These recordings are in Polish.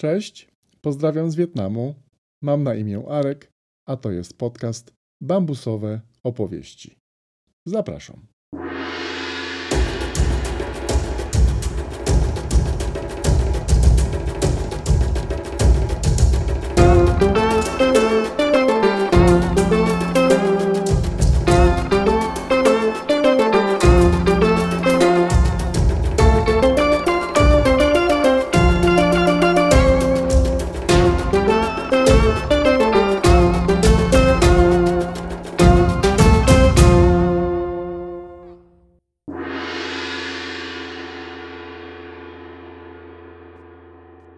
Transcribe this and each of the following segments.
Cześć, pozdrawiam z Wietnamu. Mam na imię Arek, a to jest podcast Bambusowe Opowieści. Zapraszam.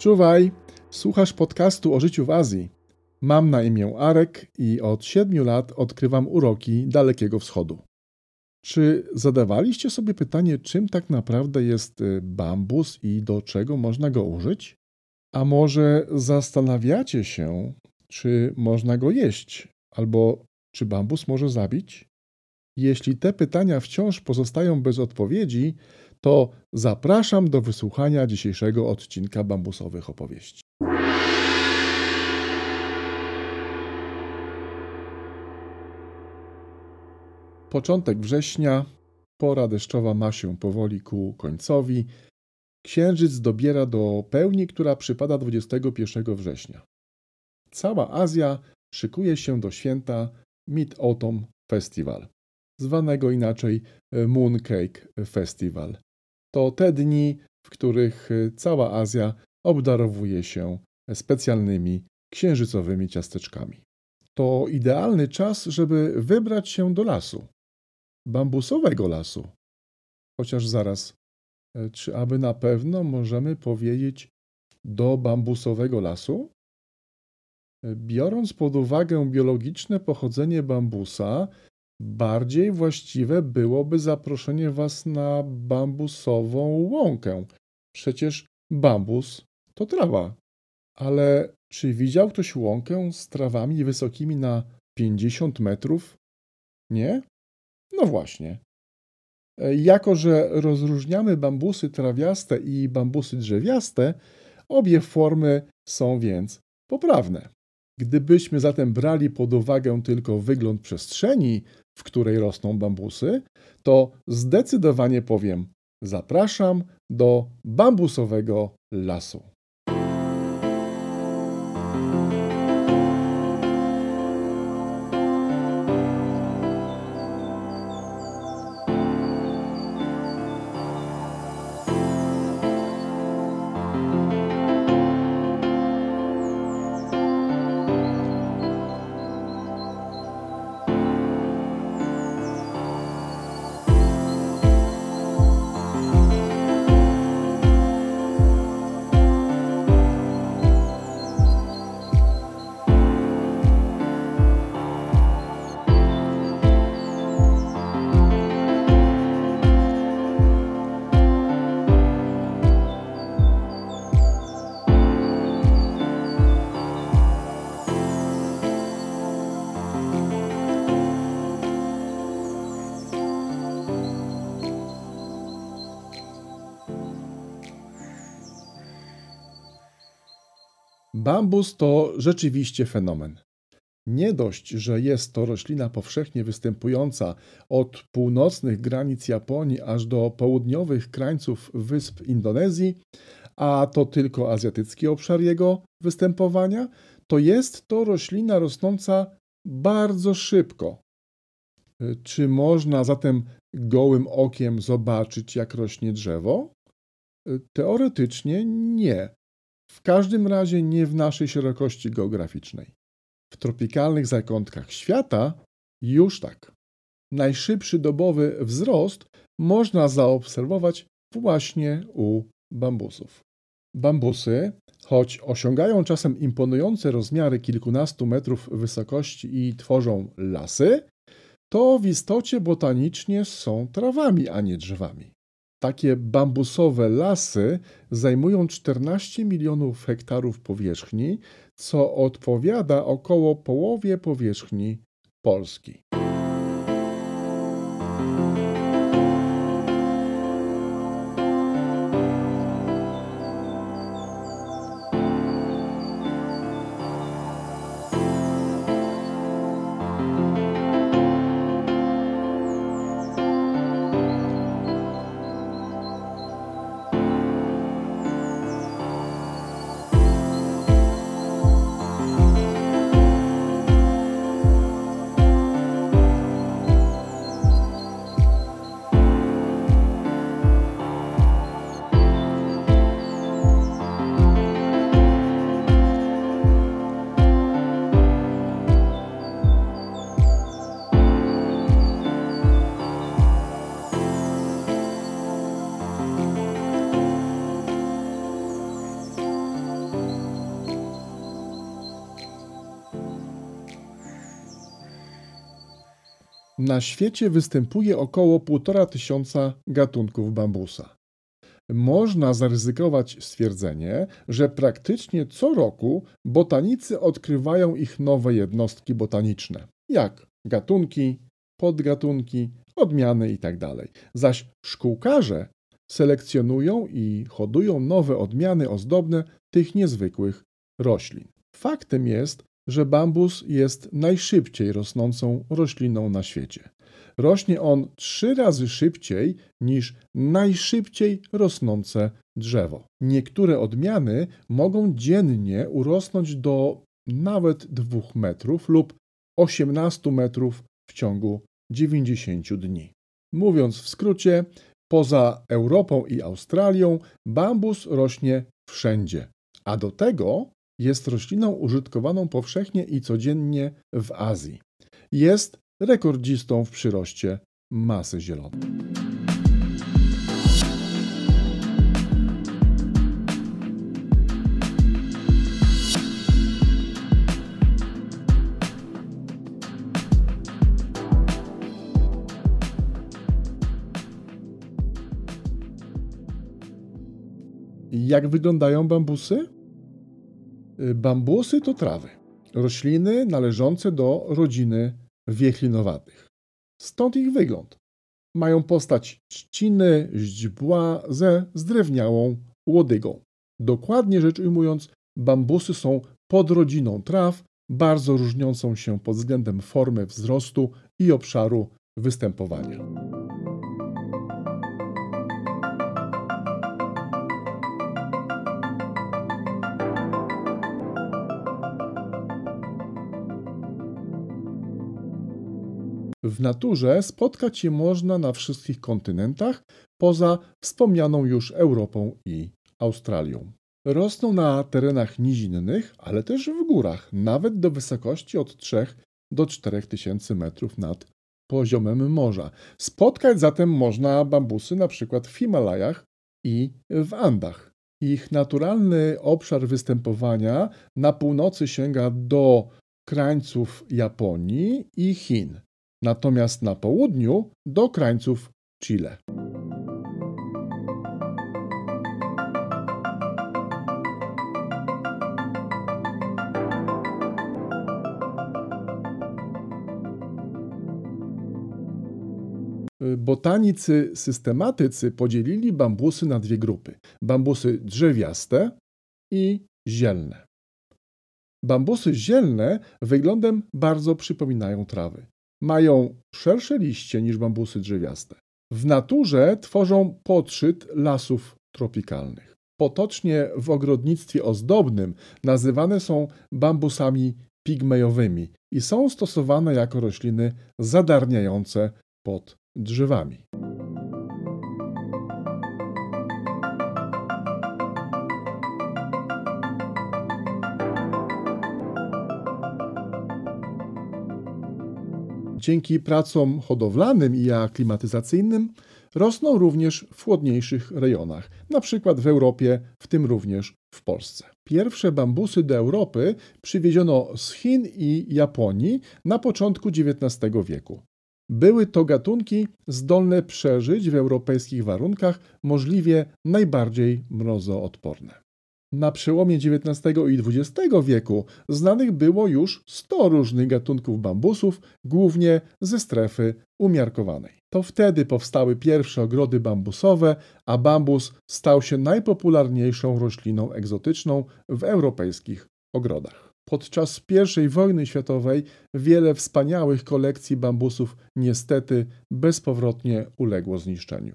Czuwaj, słuchasz podcastu o życiu w Azji. Mam na imię Arek i od siedmiu lat odkrywam uroki Dalekiego Wschodu. Czy zadawaliście sobie pytanie, czym tak naprawdę jest y, bambus i do czego można go użyć? A może zastanawiacie się, czy można go jeść, albo czy bambus może zabić? Jeśli te pytania wciąż pozostają bez odpowiedzi, to zapraszam do wysłuchania dzisiejszego odcinka bambusowych opowieści. Początek września, pora deszczowa ma się powoli ku końcowi. Księżyc dobiera do pełni, która przypada 21 września. Cała Azja szykuje się do święta Mid-Autumn Festival, zwanego inaczej Mooncake Festival. To te dni, w których cała Azja obdarowuje się specjalnymi księżycowymi ciasteczkami. To idealny czas, żeby wybrać się do lasu. Bambusowego lasu. Chociaż zaraz, czy aby na pewno możemy powiedzieć do bambusowego lasu? Biorąc pod uwagę biologiczne pochodzenie bambusa, bardziej właściwe byłoby zaproszenie Was na bambusową łąkę. Przecież bambus to trawa. Ale czy widział ktoś łąkę z trawami wysokimi na 50 metrów? Nie? No właśnie. Jako, że rozróżniamy bambusy trawiaste i bambusy drzewiaste, obie formy są więc poprawne. Gdybyśmy zatem brali pod uwagę tylko wygląd przestrzeni, w której rosną bambusy, to zdecydowanie powiem: zapraszam do bambusowego lasu. Bambus to rzeczywiście fenomen. Nie dość, że jest to roślina powszechnie występująca od północnych granic Japonii aż do południowych krańców wysp Indonezji, a to tylko azjatycki obszar jego występowania, to jest to roślina rosnąca bardzo szybko. Czy można zatem gołym okiem zobaczyć, jak rośnie drzewo? Teoretycznie nie. W każdym razie nie w naszej szerokości geograficznej. W tropikalnych zakątkach świata już tak. Najszybszy dobowy wzrost można zaobserwować właśnie u bambusów. Bambusy, choć osiągają czasem imponujące rozmiary kilkunastu metrów wysokości i tworzą lasy, to w istocie botanicznie są trawami, a nie drzewami. Takie bambusowe lasy zajmują 14 milionów hektarów powierzchni, co odpowiada około połowie powierzchni Polski. Na świecie występuje około 1,5 tysiąca gatunków bambusa. Można zaryzykować stwierdzenie, że praktycznie co roku botanicy odkrywają ich nowe jednostki botaniczne, jak gatunki, podgatunki, odmiany itd. Tak Zaś szkółkarze selekcjonują i hodują nowe odmiany ozdobne tych niezwykłych roślin. Faktem jest, że bambus jest najszybciej rosnącą rośliną na świecie. Rośnie on trzy razy szybciej niż najszybciej rosnące drzewo. Niektóre odmiany mogą dziennie urosnąć do nawet 2 metrów lub 18 metrów w ciągu 90 dni. Mówiąc w skrócie, poza Europą i Australią bambus rośnie wszędzie, a do tego jest rośliną użytkowaną powszechnie i codziennie w Azji. Jest rekordzistą w przyroście masy zielonej. Jak wyglądają bambusy? Y, bambusy to trawy, rośliny należące do rodziny wiechlinowatych. Stąd ich wygląd. Mają postać trzciny, źdźbła ze zdrewniałą łodygą. Dokładnie rzecz ujmując, bambusy są podrodziną traw, bardzo różniącą się pod względem formy wzrostu i obszaru występowania. W naturze spotkać je można na wszystkich kontynentach, poza wspomnianą już Europą i Australią. Rosną na terenach nizinnych, ale też w górach, nawet do wysokości od 3 do 4 tysięcy metrów nad poziomem morza. Spotkać zatem można bambusy na przykład w Himalajach i w Andach. Ich naturalny obszar występowania na północy sięga do krańców Japonii i Chin natomiast na południu do krańców Chile. Botanicy systematycy podzielili bambusy na dwie grupy: bambusy drzewiaste i zielne. Bambusy zielne wyglądem bardzo przypominają trawy mają szersze liście niż bambusy drzewiaste. W naturze tworzą podszyt lasów tropikalnych. Potocznie w ogrodnictwie ozdobnym nazywane są bambusami pigmejowymi i są stosowane jako rośliny zadarniające pod drzewami. Dzięki pracom hodowlanym i aklimatyzacyjnym rosną również w chłodniejszych rejonach, np. w Europie, w tym również w Polsce. Pierwsze bambusy do Europy przywieziono z Chin i Japonii na początku XIX wieku. Były to gatunki zdolne przeżyć w europejskich warunkach, możliwie najbardziej mrozoodporne. Na przełomie XIX i XX wieku znanych było już 100 różnych gatunków bambusów, głównie ze strefy umiarkowanej. To wtedy powstały pierwsze ogrody bambusowe, a bambus stał się najpopularniejszą rośliną egzotyczną w europejskich ogrodach. Podczas I wojny światowej wiele wspaniałych kolekcji bambusów niestety bezpowrotnie uległo zniszczeniu.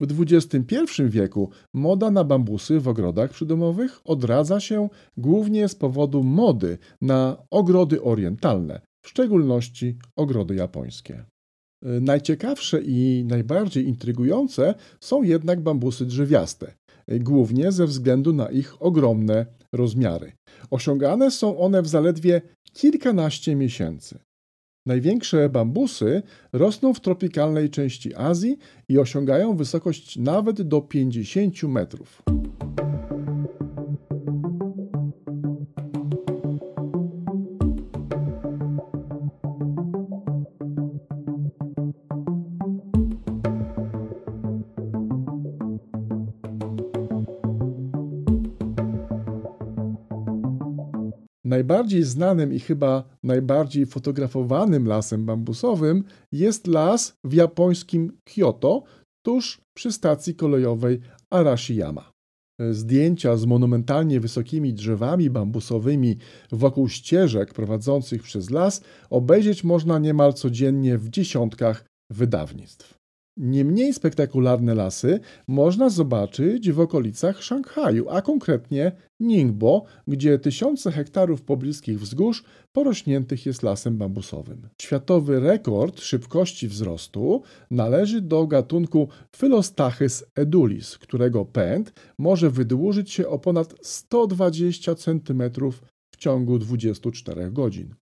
W XXI wieku moda na bambusy w ogrodach przydomowych odradza się głównie z powodu mody na ogrody orientalne, w szczególności ogrody japońskie. Najciekawsze i najbardziej intrygujące są jednak bambusy drzewiaste, głównie ze względu na ich ogromne rozmiary. Osiągane są one w zaledwie kilkanaście miesięcy. Największe bambusy rosną w tropikalnej części Azji i osiągają wysokość nawet do 50 metrów. Znanym i chyba najbardziej fotografowanym lasem bambusowym jest las w japońskim Kyoto, tuż przy stacji kolejowej Arashiyama. Zdjęcia z monumentalnie wysokimi drzewami bambusowymi wokół ścieżek prowadzących przez las obejrzeć można niemal codziennie w dziesiątkach wydawnictw. Nie mniej spektakularne lasy można zobaczyć w okolicach Szanghaju, a konkretnie Ningbo, gdzie tysiące hektarów pobliskich wzgórz porośniętych jest lasem bambusowym. Światowy rekord szybkości wzrostu należy do gatunku Philostachys edulis, którego pęd może wydłużyć się o ponad 120 cm w ciągu 24 godzin.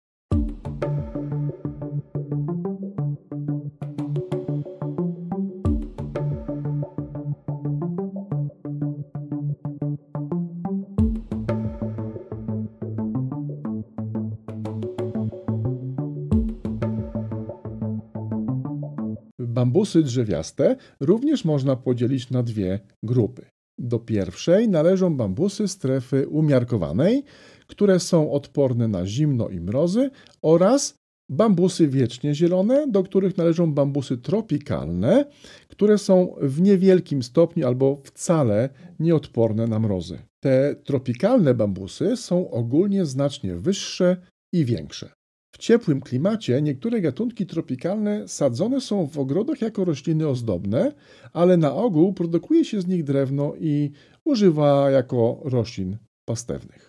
Bambusy drzewiaste również można podzielić na dwie grupy. Do pierwszej należą bambusy strefy umiarkowanej, które są odporne na zimno i mrozy, oraz bambusy wiecznie zielone, do których należą bambusy tropikalne, które są w niewielkim stopniu albo wcale nieodporne na mrozy. Te tropikalne bambusy są ogólnie znacznie wyższe i większe. W ciepłym klimacie niektóre gatunki tropikalne sadzone są w ogrodach jako rośliny ozdobne, ale na ogół produkuje się z nich drewno i używa jako roślin pastewnych.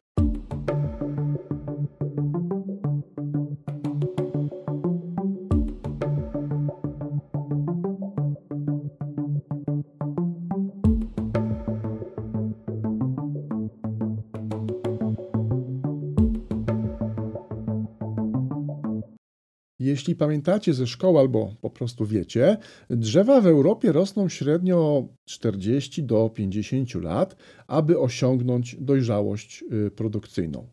Jeśli pamiętacie ze szkoły albo po prostu wiecie, drzewa w Europie rosną średnio 40 do 50 lat, aby osiągnąć dojrzałość y, produkcyjną.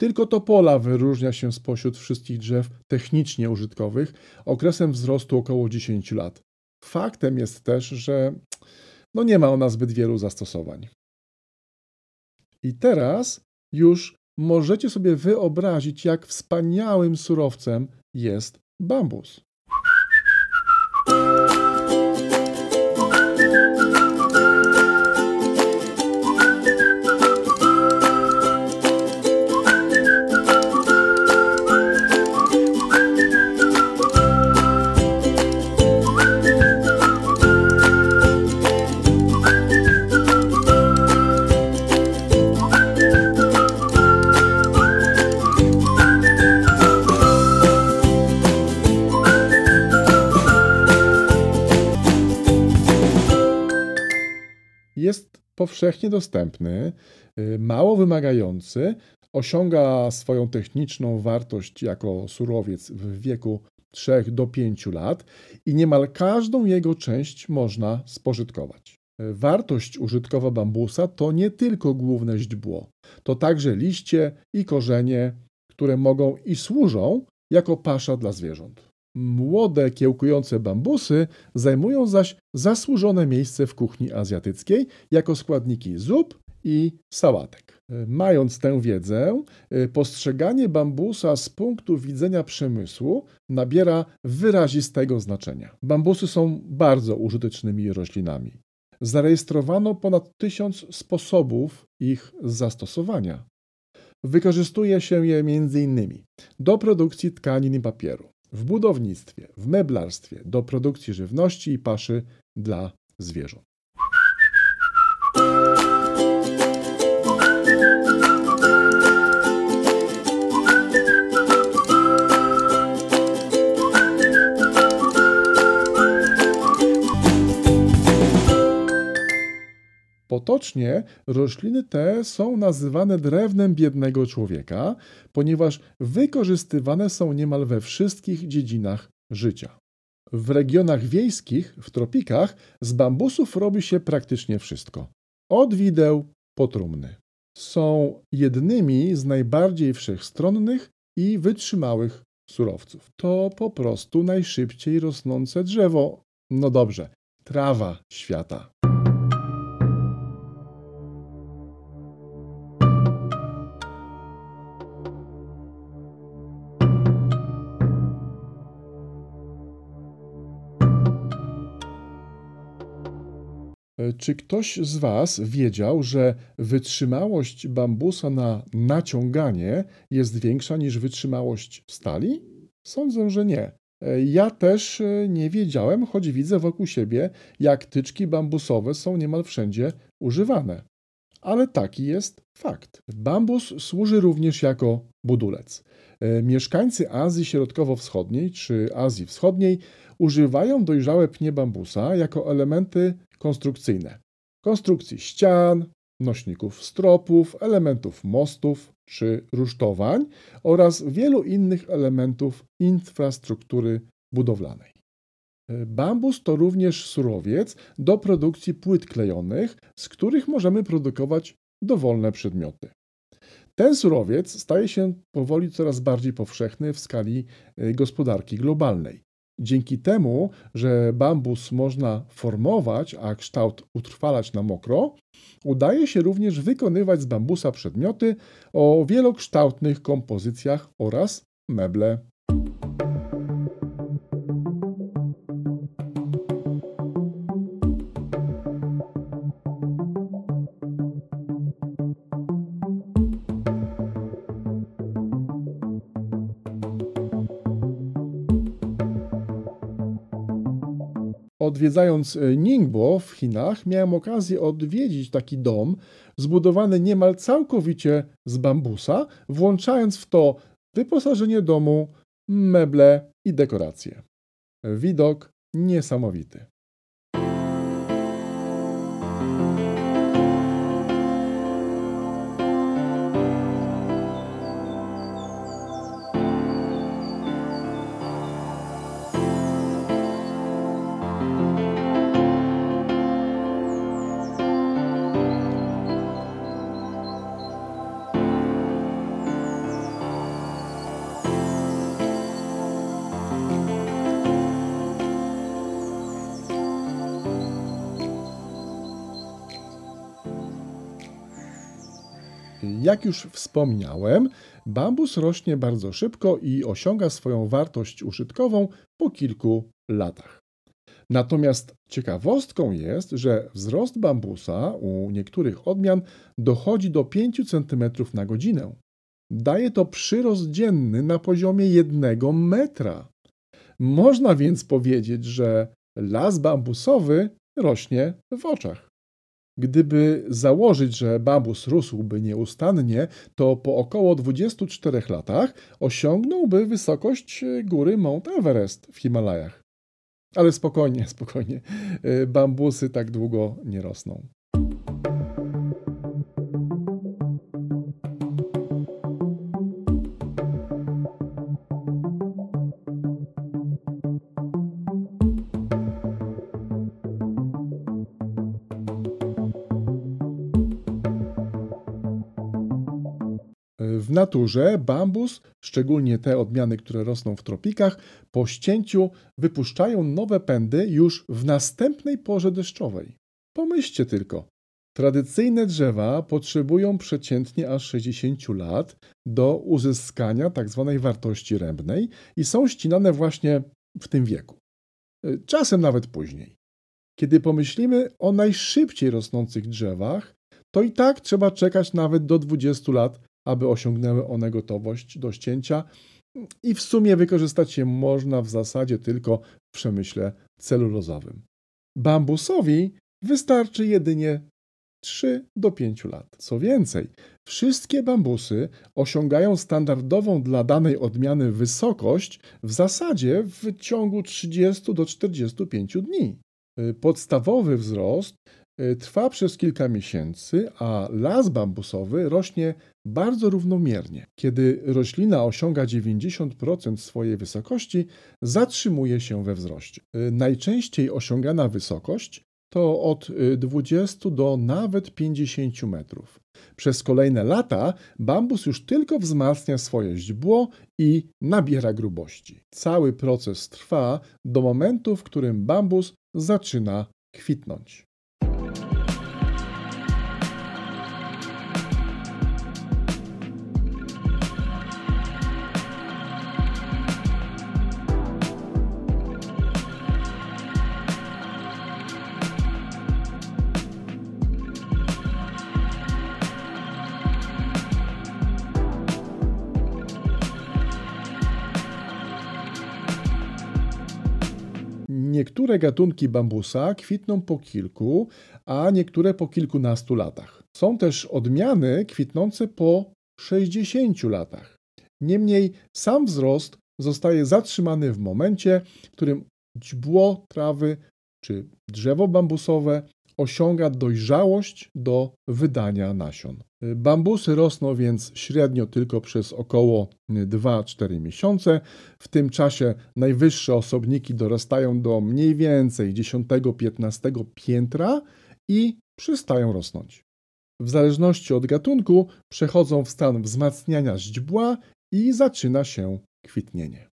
Tylko topola wyróżnia się spośród wszystkich drzew technicznie użytkowych okresem wzrostu około 10 lat. Faktem jest też, że no nie ma ona zbyt wielu zastosowań. I teraz już możecie sobie wyobrazić, jak wspaniałym surowcem jest bambus. Powszechnie dostępny, y, mało wymagający, osiąga swoją techniczną wartość jako surowiec w wieku 3 do 5 lat i niemal każdą jego część można spożytkować. Wartość użytkowa bambusa to nie tylko główne źdźbło, to także liście i korzenie, które mogą i służą jako pasza dla zwierząt. Młode, kiełkujące bambusy zajmują zaś zasłużone miejsce w kuchni azjatyckiej jako składniki zup i sałatek. Mając tę wiedzę, postrzeganie bambusa z punktu widzenia przemysłu nabiera wyrazistego znaczenia. Bambusy są bardzo użytecznymi roślinami. Zarejestrowano ponad tysiąc sposobów ich zastosowania. Wykorzystuje się je m.in. do produkcji tkanin i papieru, w budownictwie, w meblarstwie, do produkcji żywności i paszy dla zwierząt. Potocznie rośliny te są nazywane drewnem biednego człowieka, ponieważ wykorzystywane są niemal we wszystkich dziedzinach życia. W regionach wiejskich, w tropikach, z bambusów robi się praktycznie wszystko. Od wideł po trumny. Są jednymi z najbardziej wszechstronnych i wytrzymałych surowców. To po prostu najszybciej rosnące drzewo. No dobrze, trawa świata. Czy ktoś z Was wiedział, że wytrzymałość bambusa na naciąganie jest większa niż wytrzymałość stali? Sądzę, że nie. E, ja też e, nie wiedziałem, choć widzę wokół siebie, jak tyczki bambusowe są niemal wszędzie używane. Ale taki jest fakt. Bambus służy również jako budulec. Mieszkańcy Azji Środkowo-Wschodniej czy Azji Wschodniej używają dojrzałe pnie bambusa jako elementy konstrukcyjne. Konstrukcji ścian, nośników stropów, elementów mostów czy rusztowań oraz wielu innych elementów infrastruktury budowlanej. Bambus to również surowiec do produkcji płyt klejonych, z których możemy produkować dowolne przedmioty. Ten surowiec staje się powoli coraz bardziej powszechny w skali y, gospodarki globalnej. Dzięki temu, że bambus można formować, a kształt utrwalać na mokro, udaje się również wykonywać z bambusa przedmioty o wielokształtnych kompozycjach oraz meble. Odwiedzając e, Ningbo w Chinach, miałem okazję odwiedzić taki dom zbudowany niemal całkowicie z bambusa, włączając w to wyposażenie domu, meble i dekoracje. Widok niesamowity. Jak już wspomniałem, bambus rośnie bardzo szybko i osiąga swoją wartość użytkową po kilku latach. Natomiast ciekawostką jest, że wzrost bambusa u niektórych odmian dochodzi do 5 cm na godzinę. Daje to przyrost dzienny na poziomie 1 metra. Można więc powiedzieć, że las bambusowy rośnie w oczach. Gdyby założyć, że bambus rósłby nieustannie, to po około 24 latach osiągnąłby wysokość góry Mount Everest w Himalajach. Ale spokojnie, spokojnie, bambusy tak długo nie rosną. Naturze bambus, szczególnie te odmiany, które rosną w tropikach, po ścięciu wypuszczają nowe pędy już w następnej porze deszczowej. Pomyślcie tylko. Tradycyjne drzewa potrzebują przeciętnie aż 60 lat do uzyskania tzw. Tak wartości rębnej i są ścinane właśnie w tym wieku. Czasem nawet później. Kiedy pomyślimy o najszybciej rosnących drzewach, to i tak trzeba czekać nawet do 20 lat, aby osiągnęły one gotowość do ścięcia i w sumie wykorzystać je można w zasadzie tylko w przemyśle celulozowym. Bambusowi wystarczy jedynie 3 do 5 lat. Co więcej, wszystkie bambusy osiągają standardową dla danej odmiany wysokość w zasadzie w ciągu 30 do 45 dni. Podstawowy wzrost y, trwa przez kilka miesięcy, a las bambusowy rośnie bardzo równomiernie. Kiedy roślina osiąga 90% swojej wysokości, zatrzymuje się we wzroście. Y, najczęściej osiągana wysokość to od 20 do nawet 50 metrów. Przez kolejne lata bambus już tylko wzmacnia swoje źdźbło i nabiera grubości. Cały proces trwa do momentu, w którym bambus zaczyna kwitnąć. Niektóre gatunki bambusa kwitną po kilku, a niektóre po kilkunastu latach. Są też odmiany kwitnące po 60 latach. Niemniej sam wzrost zostaje zatrzymany w momencie, w którym źdźbło trawy czy drzewo bambusowe osiąga dojrzałość do wydania nasion. Bambusy rosną więc średnio tylko przez około 2-4 miesiące. W tym czasie najwyższe osobniki dorastają do mniej więcej 10-15 piętra i przestają rosnąć. W zależności od gatunku przechodzą w stan wzmacniania źdźbła i zaczyna się kwitnienie.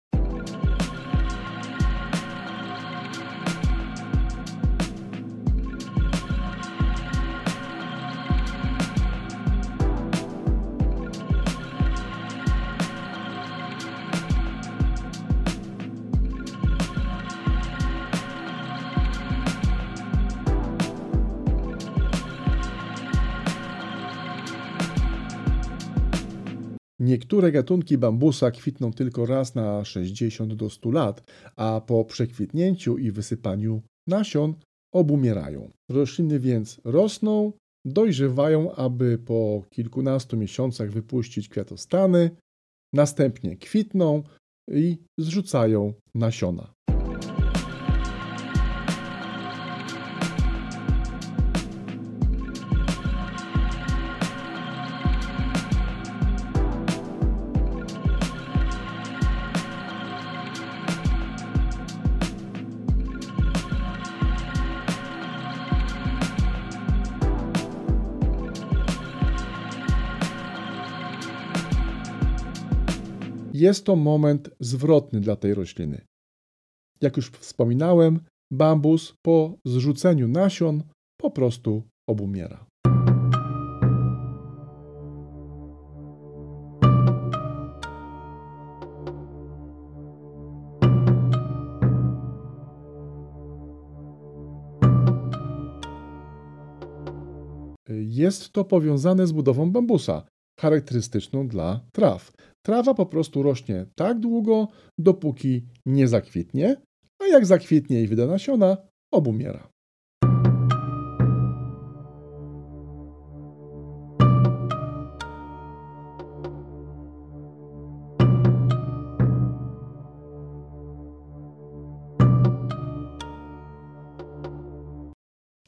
Niektóre gatunki bambusa kwitną tylko raz na 60 do 100 lat, a po przekwitnięciu i wysypaniu nasion obumierają. Rośliny więc rosną, dojrzewają, aby po kilkunastu miesiącach wypuścić kwiatostany, następnie kwitną i zrzucają nasiona. Jest to moment zwrotny dla tej rośliny. Jak już wspominałem, bambus po zrzuceniu nasion po prostu obumiera. Jest to powiązane z budową bambusa, charakterystyczną dla traw. Trawa po prostu rośnie tak długo, dopóki nie zakwitnie, a jak zakwitnie i wyda nasiona, obumiera.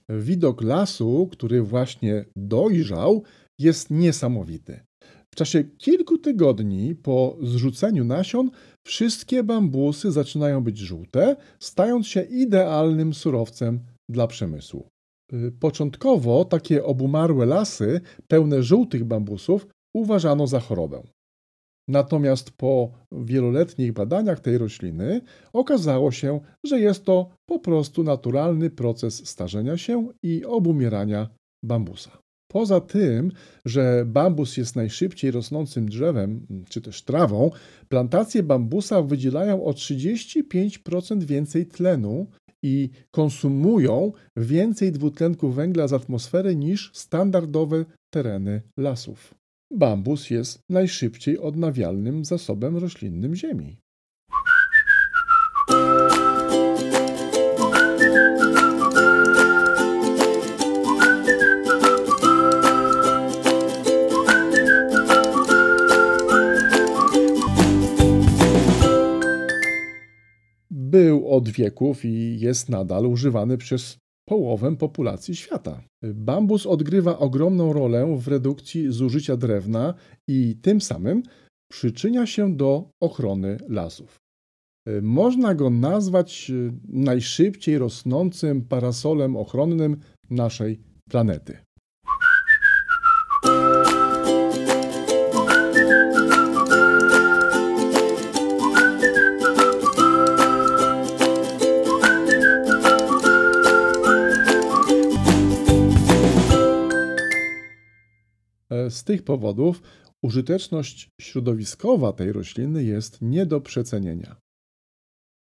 Widok lasu, który właśnie dojrzał, jest niesamowity. W czasie kilku tygodni po zrzuceniu nasion wszystkie bambusy zaczynają być żółte, stając się idealnym surowcem dla przemysłu. Y, początkowo takie obumarłe lasy, pełne żółtych bambusów, uważano za chorobę. Natomiast po wieloletnich badaniach tej rośliny okazało się, że jest to po prostu naturalny proces starzenia się i obumierania bambusa. Poza tym, że bambus jest najszybciej rosnącym drzewem, czy też trawą, plantacje bambusa wydzielają o 35% więcej tlenu i konsumują więcej dwutlenku węgla z atmosfery niż standardowe tereny lasów. Bambus jest najszybciej odnawialnym zasobem roślinnym Ziemi. Był od wieków i jest nadal używany przez połowę populacji świata. Bambus odgrywa ogromną rolę w redukcji zużycia drewna i tym samym przyczynia się do ochrony lasów. Można go nazwać najszybciej rosnącym parasolem ochronnym naszej planety. Z tych powodów użyteczność środowiskowa tej rośliny jest nie do przecenienia.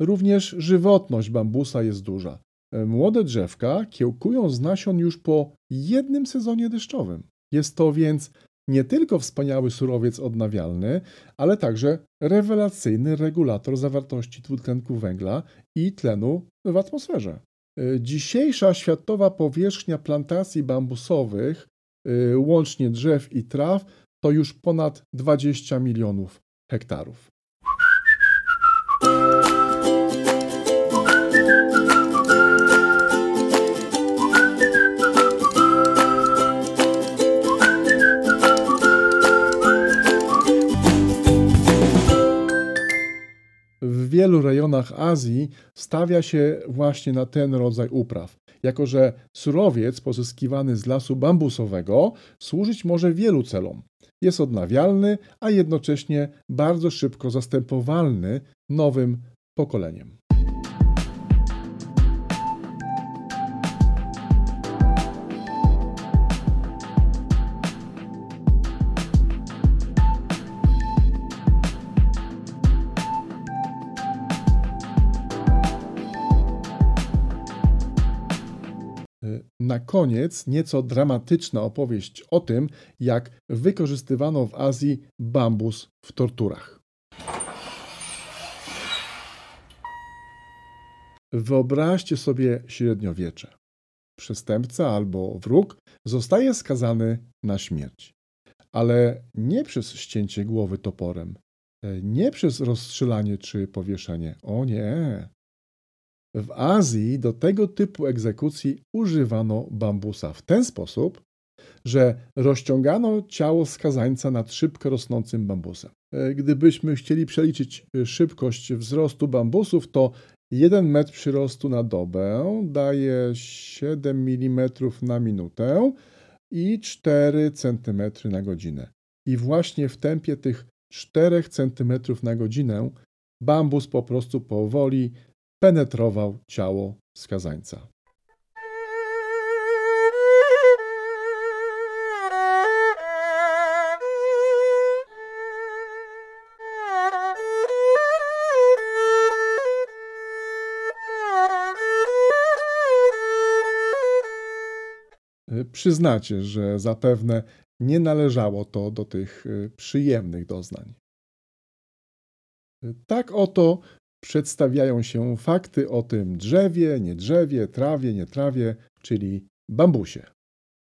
Również żywotność bambusa jest duża. Młode drzewka kiełkują z nasion już po jednym sezonie deszczowym. Jest to więc nie tylko wspaniały surowiec odnawialny, ale także rewelacyjny regulator zawartości dwutlenku węgla i tlenu w atmosferze. Dzisiejsza światowa powierzchnia plantacji bambusowych łącznie drzew i traw, to już ponad 20 milionów hektarów. W wielu rejonach Azji stawia się właśnie na ten rodzaj upraw jako że surowiec pozyskiwany z lasu bambusowego służyć może wielu celom. Jest odnawialny, a jednocześnie bardzo szybko zastępowalny nowym pokoleniem. Na koniec nieco dramatyczna opowieść o tym, jak wykorzystywano w Azji bambus w torturach. Wyobraźcie sobie średniowiecze. Przestępca albo wróg zostaje skazany na śmierć. Ale nie przez ścięcie głowy toporem, nie przez rozstrzelanie czy powieszenie. O nie! W Azji do tego typu egzekucji używano bambusa w ten sposób, że rozciągano ciało skazańca nad szybko rosnącym bambusem. E, gdybyśmy chcieli przeliczyć e, szybkość wzrostu bambusów, to 1 metr przyrostu na dobę daje 7 mm na minutę i 4 cm na godzinę. I właśnie w tempie tych 4 cm na godzinę bambus po prostu powoli penetrował ciało skazańca. Przyznacie, że zapewne nie należało to do tych y, przyjemnych doznań. Tak oto przedstawiają się fakty o tym drzewie, nie drzewie, trawie, nie trawie, czyli bambusie.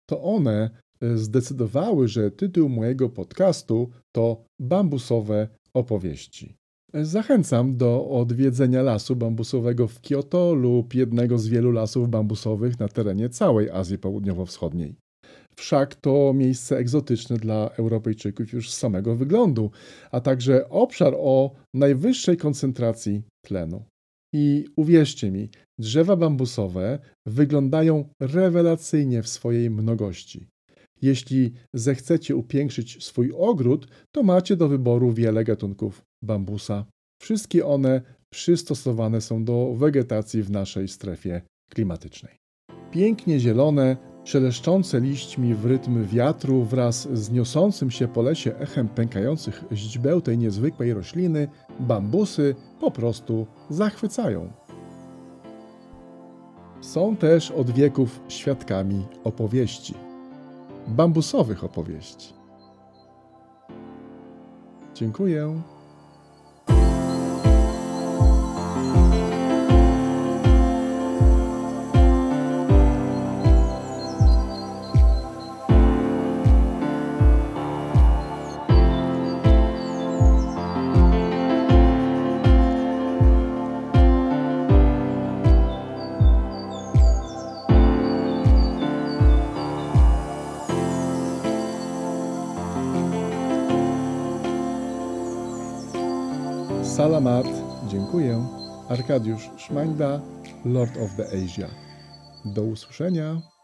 To one e, zdecydowały, że tytuł mojego podcastu to Bambusowe opowieści. Zachęcam do odwiedzenia lasu bambusowego w Kyoto lub jednego z wielu lasów bambusowych na terenie całej Azji Południowo-Wschodniej. Wszak to miejsce egzotyczne dla Europejczyków już z samego wyglądu, a także obszar o najwyższej koncentracji tlenu. I uwierzcie mi, drzewa bambusowe wyglądają rewelacyjnie w swojej mnogości. Jeśli zechcecie upiększyć swój ogród, to macie do wyboru wiele gatunków bambusa. Wszystkie one przystosowane są do wegetacji w naszej strefie klimatycznej. Pięknie zielone, szeleszczące liśćmi w rytm wiatru wraz z niosącym się po lesie echem pękających źdźbeł tej niezwykłej rośliny, bambusy po prostu zachwycają. Są też od wieków świadkami opowieści, bambusowych opowieści. Dziękuję. Arkadiusz Szmańda, Lord of the Asia. Do usłyszenia.